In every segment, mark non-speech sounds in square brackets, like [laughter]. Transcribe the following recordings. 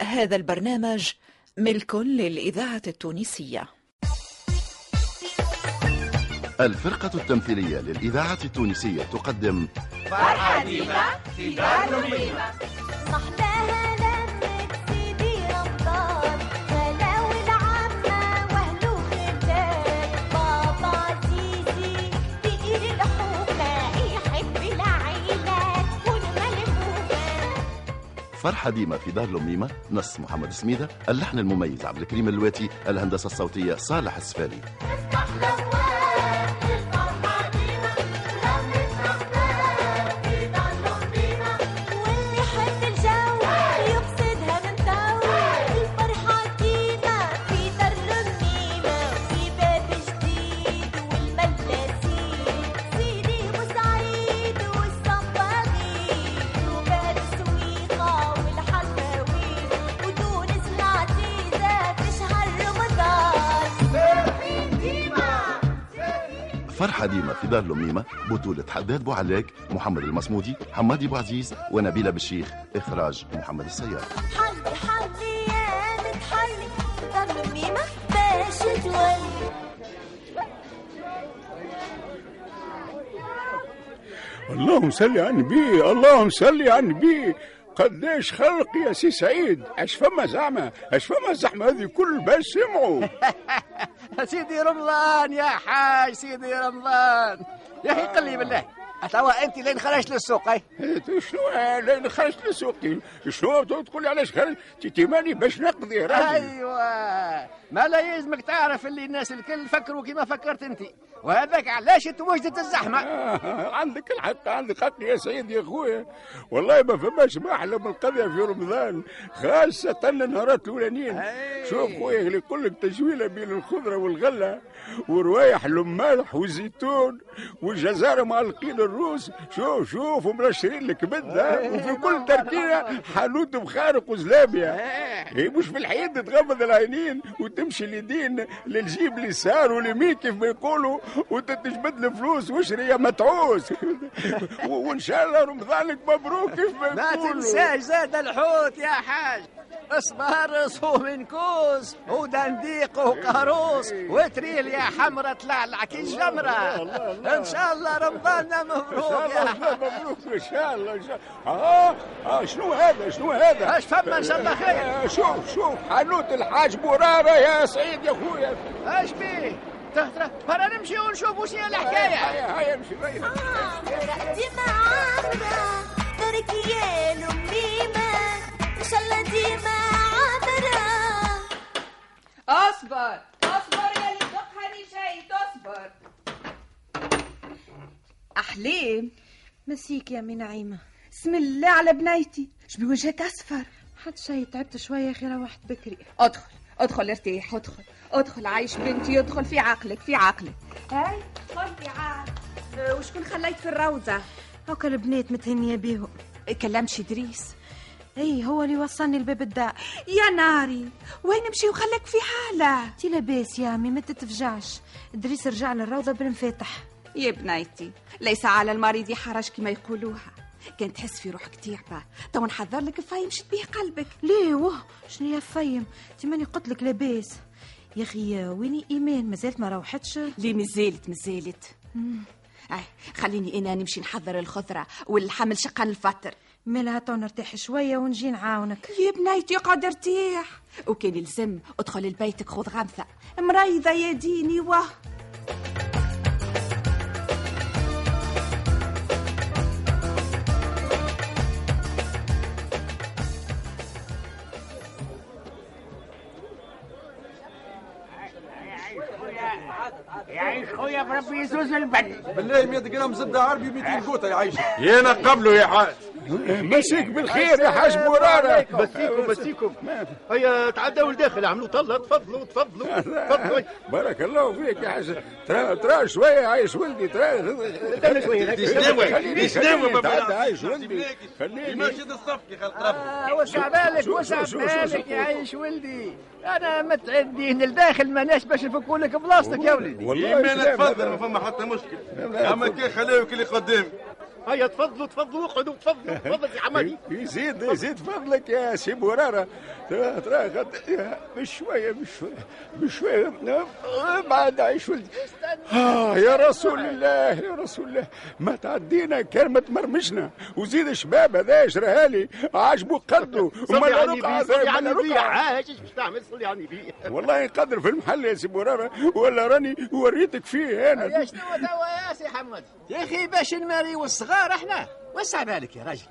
هذا البرنامج ملك للإذاعة التونسية. الفرقة التمثيلية للإذاعة التونسية تقدم فرحة ديما في دار فرحة ديما في دار لميمة نص محمد سميدة اللحن المميز عبد الكريم اللواتي الهندسة الصوتية صالح السفاري فرحة ديما في دار لميمة بطولة حداد بوعلاق محمد المصمودي حمادي بوعزيز ونبيلة بالشيخ إخراج محمد السيار. حلي حلي يا متحلي دار ميمة باش تولي. اللهم صل على النبي اللهم صل على النبي. قداش خلق يا سي سعيد؟ اش فما زعمة اش فما الزحمه هذه كل باش سمعوا. [laughs] سيدي رمضان يا حاج سيدي رمضان. يا أخي قل لي بالله اتوا انت لين خرجت للسوق أي؟ إيه، شنو لين خرجت للسوق؟ شنو تقول لي علاش خرجت تيماني باش نقضي راجل. أيوه. ما لا يلزمك تعرف اللي الناس الكل فكروا كما فكرت أنت. وهذاك علاش توجدت الزحمة؟ آه، عندك الحق عندك حق يا سيد يا خويا والله ما فماش ما أحلى من القضية في رمضان خاصة النهارات الأولانيين. شوف خويا اللي يقول لك تجويله بين الخضرة والغلة وروايح المالح والزيتون والجزاره معلقين الروس. شوف شوف ومنشرين الكبد ها، وفي كل تركيبه حانوت مخارق وزلابيا إيه. مش في الحيط تغمض العينين وتمشي اليدين للجيب اليسار واليمين كيف ما يقولوا وتتجبد الفلوس واشري يا متعوس [laughs] وإن شاء الله رمضانك مبروك كيف ما ما يقولوا. تنساش زاد الحوت يا حاج. اصبرص ومن كوز ودنديق وقاروس وتريل يا حمرة طلع كي الجمرة إن شاء الله رمضاننا إن مبروك شاء يا مبروك إن شاء الله إن شاء الله. آه آه شنو هذا شنو هذا؟ اش فما إن شاء الله خير؟ آه، شوف شوف حانوت الحاج برارة يا سعيد يا خويا اش بيه تهترى برا نمشي ونشوف وش هي الحكاية. هيا هيا امشي ديما عامرة دارك اصبر اصبر يا اللي تقهري شيء تصبر. أحلام. مسيك يا أمي نعيمة بسم الله على بنيتي شبي وجهك أصفر؟ حد شي تعبت شوية خير روحت بكري. أدخل أدخل ارتاح أدخل أدخل عايش بنتي أدخل في عقلك في عقلك. هاي خذي عاد أه، وشكون خليت في الروضة؟ هاكا البنات متهنية بيهم. كلمت إدريس إي هو اللي وصلني لباب الدار يا ناري وين مشي وخلك في حالة؟ تي لاباس يا أمي ما تتفجعش. ادريس رجع للروضة بالمفاتح. يا بنيتي ليس على المريض حرج كما يقولوها. كان تحس في روحك تعبة تو نحضر لك فاي مشت به قلبك. ليه؟ واه شنو يا فيم؟ تي ماني قلت لك لاباس. يا أخي ويني إيمان مازالت ما روحتش؟ لي مازالت مازالت؟ أي خليني أنا نمشي نحضر الخضرة والحمل شقان الفطر. مالها تو نرتاح شوية ونجي نعاونك. يا بنيتي قاعد ارتاح وكان يلزم ادخل لبيتك خذ غمثة مريضة يا ديني واه. يعيش خويا بربي يزوز البن. بالله 100 جرام زبدة عربي 200 قوطه يعيش يانا قبله يا حاج. مسيك بالخير يا حاج مرارة. مسيكم مسيكم. هيا تعدوا لداخل عملوا طلة تفضلوا تفضلوا تفضلوا. بارك الله فيك يا حاج. ترى ترى شوية عايش ولدي ترى. شوية عايش ولدي. خليني. المسجد الصفقي خلق ربي. آه، وسع بالك شو- وسع شو- شو- شو- بالك شو- يعيش ولدي؟ أنا متعدين لداخل ماناش باش نفكوا لك بلاصتك يا ولدي. والله سلام تفضل. ما فما حتى مشكل. أما كي خليوك اللي قدامي. هيا تفضلوا تفضلوا اقعدوا تفضلوا تفضل يا حمادي [laughs] يزيد يزيد فضلك يا سي مرارة. ترى ترى يا- بشوية بشوية بشوية بعد عيش ولدي آه يا رسول الله يا رسول الله. ما تعدينا كان ما تمرمشنا وزيد شباب هذا شراها لي عاجبو قدو. على رقعة النبي صلي على لا النبي. عاش باش تعمل؟ صلي على النبي. والله قدر في المحل يا سي مرارة. ولا راني وريتك فيه أنا يا شنو توا يا سي حمد. يا أخي باش نماري والصغار إحنا وسع بالك يا راجل.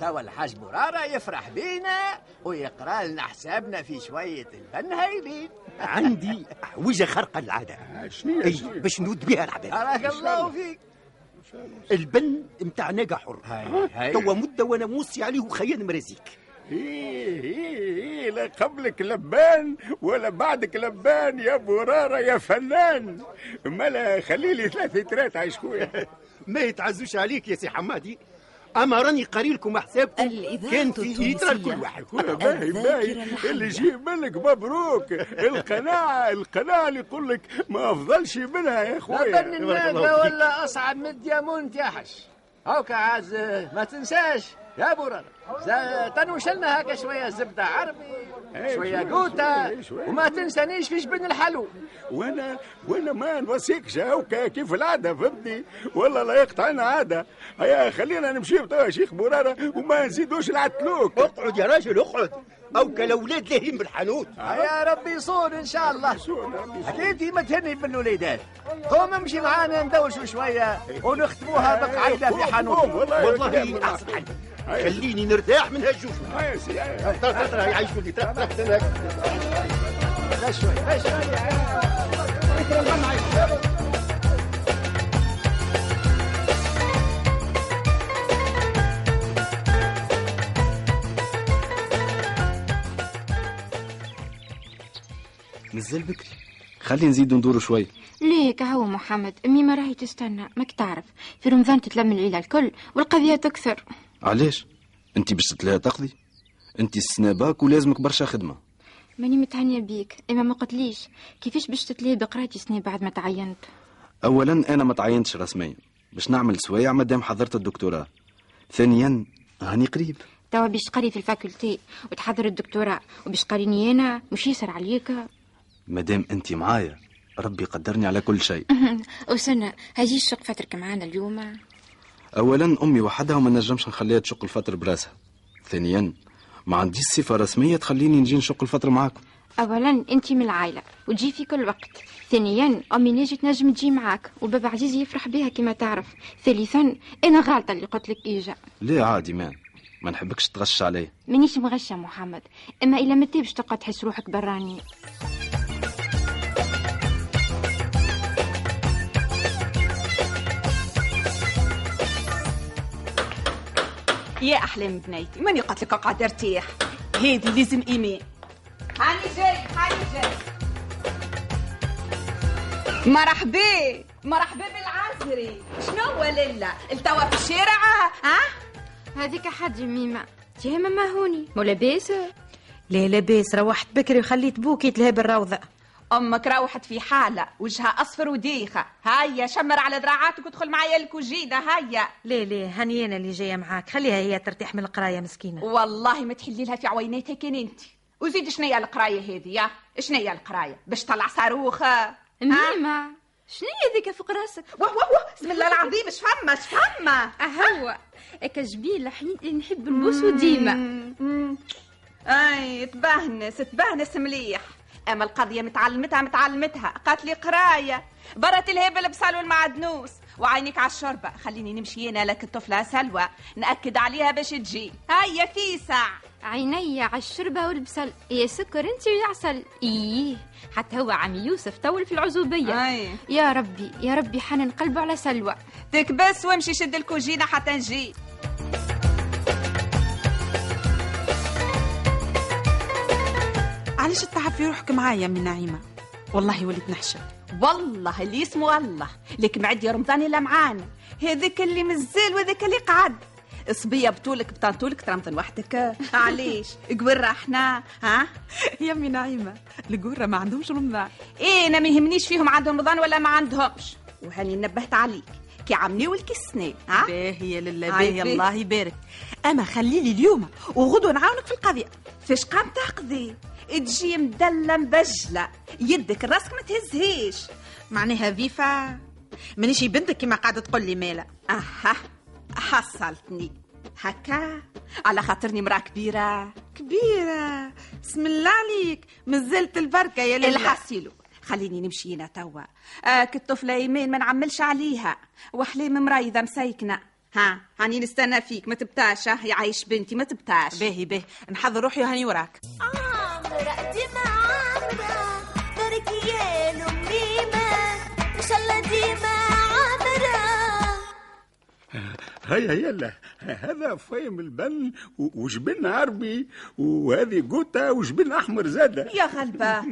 توا الحاج مرارة يفرح بينا ويقرأ لنا حسابنا في شوية الفن هايلين. [laughs] عندي حويجه خارقة للعاده شنو أي باش نود بها العباد. بارك الله فيك. البن متاع ناقة حر. توا مدة وأنا موصي عليه وخيان مرازيك إيه إيه إيه لا قبلك لبان ولا بعدك لبان يا برارة يا فنان. ملا خلي لي ثلاثة ترات عشكوية ما يتعزوش عليك يا سي حمادي. اما راني قاري لكم حسابكم كان في. لتر لكل واحد. باهي باهي. اللي. يجيب منك مبروك. القناعة القناعة اللي يقول لك ما أفضلش منها يا لا خويا. ولا أصعب من الديامونت يا حش. هاكا عاز ما تنساش. يا برر تنوش لنا هكا شوية زبدة عربي. شوية قوتة. وما تنسانيش في جبن الحلو. وأنا وأنا ما نوصيكش هوكا كيف العادة فهمتني والله لا يقطعنا عادة. هيا خلينا نمشيو توا يا شيخ مرارة وما نزيدوش نعتلوك اقعد يا راجل اقعد. أو كالاولاد لاهين بالحانوت يا ربي يصون إن شاء الله. أكيد ما تهني بالوليدات قوم امشي معانا ندوشوا شوية ونختموها بقعيده في حانوت. والله احسن حاجة خليني نرتاح من هيا. ترى يعيشوا لي ترى ترى ترى لا شوي لا شوي مازال بكري. خلي نزيدو ندورو شوي. ليك هو محمد أمي ما راهي تستنى ماك تعرف. في رمضان تتلم العيلة الكل والقضية تكثر. علاش؟ انت باش تتلاها تقضي انت السنة باك ولازمك برشا خدمة. ماني متهنية بيك إما ما قلتليش. كيفاش باش تتلهي بقرايتي سنة بعد ما تعينت؟ اولا أنا ما تعينتش رسميا. باش نعمل سوايع مادام حضرت الدكتوراه. ثانيا هاني قريب. توا باش تقري في ال faculté وتحضر الدكتوراه. وباش قريني أنا مش يسر عليك؟ مادام انت معايا ربي قدرني على كل شيء. [laughs] وسنة هاجي الشق فترك معانا اليوم. اولا أمي وحدها وما نجمش نخليها تشق الفطر براسها. ثانيا ما عنديش صفة رسمية تخليني نجي نشق الفطر معاكم. اولا أنت من العائلة وتجي في كل وقت. ثانيا أمي ناجي تنجم تجي معاك وبابا عزيز يفرح بها كما تعرف. ثالثا أنا غالطة اللي قلت لك إيجا. ليه عادي مان ما نحبكش تغش عليا. مانيش مغشة محمد. أما إلا متى باش تقعد تحس روحك براني. يا احلام بنيتي ماني قلت لك اقعد ارتاح هذه لازم ايمان هاني جاي هاني جاي. مرحبا مرحبا بالعزري شنو للا التوا في الشارع؟ ها؟ هذيك حد ميمة تي ماما هوني. مو لاباس لا لاباس روحت بكري وخليت بوكي تلهي بالروضة أمك روحت في حالة وجهها أصفر وديخة. هيا شمر على ذراعاتك ودخل معايا الكوجينة هيا. لا لا هاني أنا اللي جاية معاك. خليها هي ترتاح من القراية مسكينة. والله ما تحلي لها في عويناتها كان أنت. وزيد شنيا القراية هذه يا؟ شنيا القراية؟ باش طلع صاروخة. ميمة شنو هذيك فوق راسك؟ واه واه واه. بسم الله العظيم. اش فما اش فما؟ هو هكا جبيل حنين نحب نبوسو ديما. أي تبهنس تبهنس مليح. أما القضية متعلمتها متعلمتها. قالت لي قراية. برت الهبل بصل والمعدنوس. وعينك على الشربة خليني نمشي أنا لك الطفلة سلوى. نأكد عليها باش تجي. هيا فيسع عيني على الشربة والبسل يا سكر أنت يا عسل. إيه حتى هو عمي يوسف طول في العزوبية. أي. يا ربي يا ربي حنن قلبه على سلوى. تكبس وامشي شد الكوجينة حتى نجي. علاش تتعب في روحك معايا من نعيمة؟ والله وليت نحشم والله اللي اسمه الله. لك معد يا رمضان إلا معانا. هذاك اللي مازال وهذاك اللي قعد. صبية بطولك بطنطولك ترمضن وحدك. [laughs] علاش؟ قبل إحنا ها؟ يمي نعيمة القورة ما عندهمش رمضان. إيه أنا ما يهمنيش فيهم عندهم رمضان ولا ما عندهمش. وهاني نبهت عليك. كي عمني والكي السنين ها؟ باهية لله باهية. باهي. الله يبارك. أما خلي لي اليوم وغدوه نعاونك في القضية. فاش قام تقضي تجي مدلة مبجلة يدك راسك ما تهزهيش. معناها فيفا. مانيش بنتك كما قاعدة تقول لي مالا أها حصلتني. هكا؟ على خاطرني مرا كبيرة. كبيرة. بسم الله عليك. مازلت البركة يا لله الحاسيلو خليني نمشي أنا توا. آه كالطفلة يمين ما نعملش عليها. وحليم مريضة مسيكنة ها هاني نستنى فيك. ما تبتاش. ها يعيش بنتي ما تبتاش. باهي باهي. نحضر روحي وهاني وراك. هيا يلا هذا فايم البن وجبن عربي وهذه قوطة وجبن أحمر زادة. يا غلبة.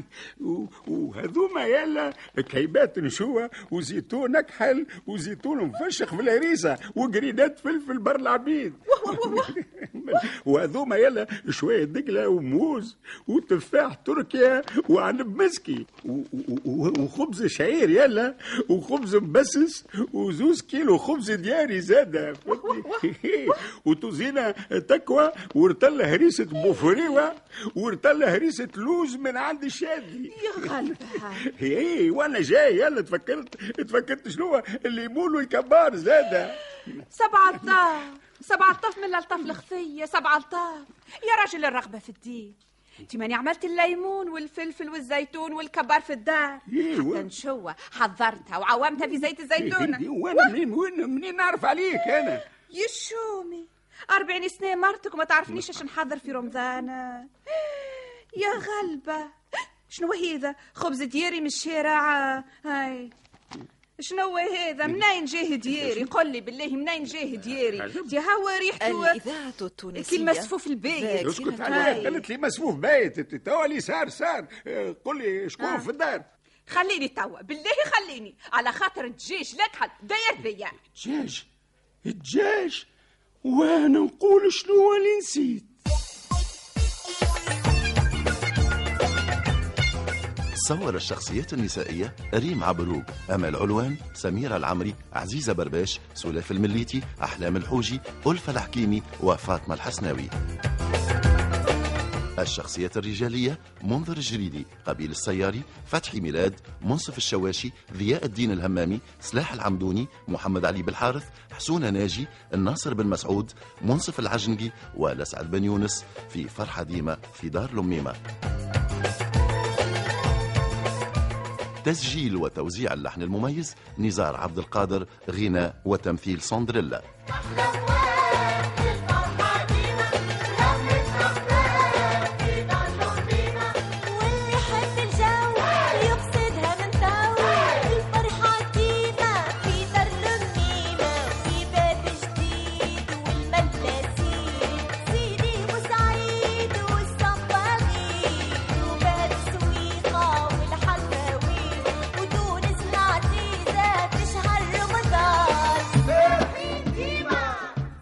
[laughs] وهذوما يلا كيبات نشوة وزيتون أكحل وزيتون مفشخ في الهريسة وقريدات فلفل بر العبيد. [laughs] وهذوما يلا شوية دقلة وموز وتفاح تركيا وعنب مسكي. وخبز شعير يلا وخبز مبسس وزوز كيلو خبز دياري زادة. [laughs] وتوزينة تكوى ورتلة هريسة بوفريوة ورتلة هريسة لوز من عند الشادي يا غلبة إيه [laughs] وأنا جاي يلا تفكرت تفكرت شنو الليمون والكبار زادة. سبعة سبعة الطاف من الطاف الخفية سبعة ألطاف. يا راجل الرغبة في الدين. انت ماني عملت الليمون والفلفل والزيتون والكبار في الدار. إيوه. حتى نشوة حضرتها وعوامتها في زيت الزيتون. [laughs] وأنا منين وين منين نعرف عليك أنا؟ يشومي أربعين سنة مرتك وما تعرفنيش اش نحضر في رمضان. [gasps] يا غلبة. شنو هذا؟ خبز دياري من الشارع. هاي. شنو هذا؟ منين جاه دياري؟ قل لي بالله منين جاه دياري؟ دي هوا ريحته. الإذاعة التونسية. كي المسفوف البيت. اسكت قالت لي مسفوف بايت توا لي صار صار قل لي شكون آه. في الدار؟ خليني توا. بالله خليني. على خاطر الدجاج لكحل داير بيا الدجاج الدجاج وأنا نقول شنو اللي نسيت. صور الشخصيات النسائية ريم عبروق أمل علوان سميرة العمري عزيزة برباش سلاف المليتي أحلام الحوجي ألفة الحكيمي وفاطمة الحسناوي. الشخصيات الرجالية منذر الجريدي قبيل السياري فتحي ميلاد منصف الشواشي ضياء الدين الهمامي سلاح العمدوني محمد علي بالحارث حسونة ناجي الناصر بن مسعود منصف العجنقي ولسعد بن يونس في فرحة ديمة في دار لميمة. تسجيل وتوزيع اللحن المميز نزار عبد القادر غناء وتمثيل سندريلا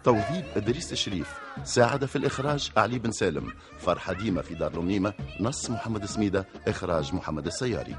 توظيف إدريس شريف ساعد في الإخراج علي بن سالم. فرحة ديمة في دار لميمة نص محمد سميدة إخراج محمد السياري.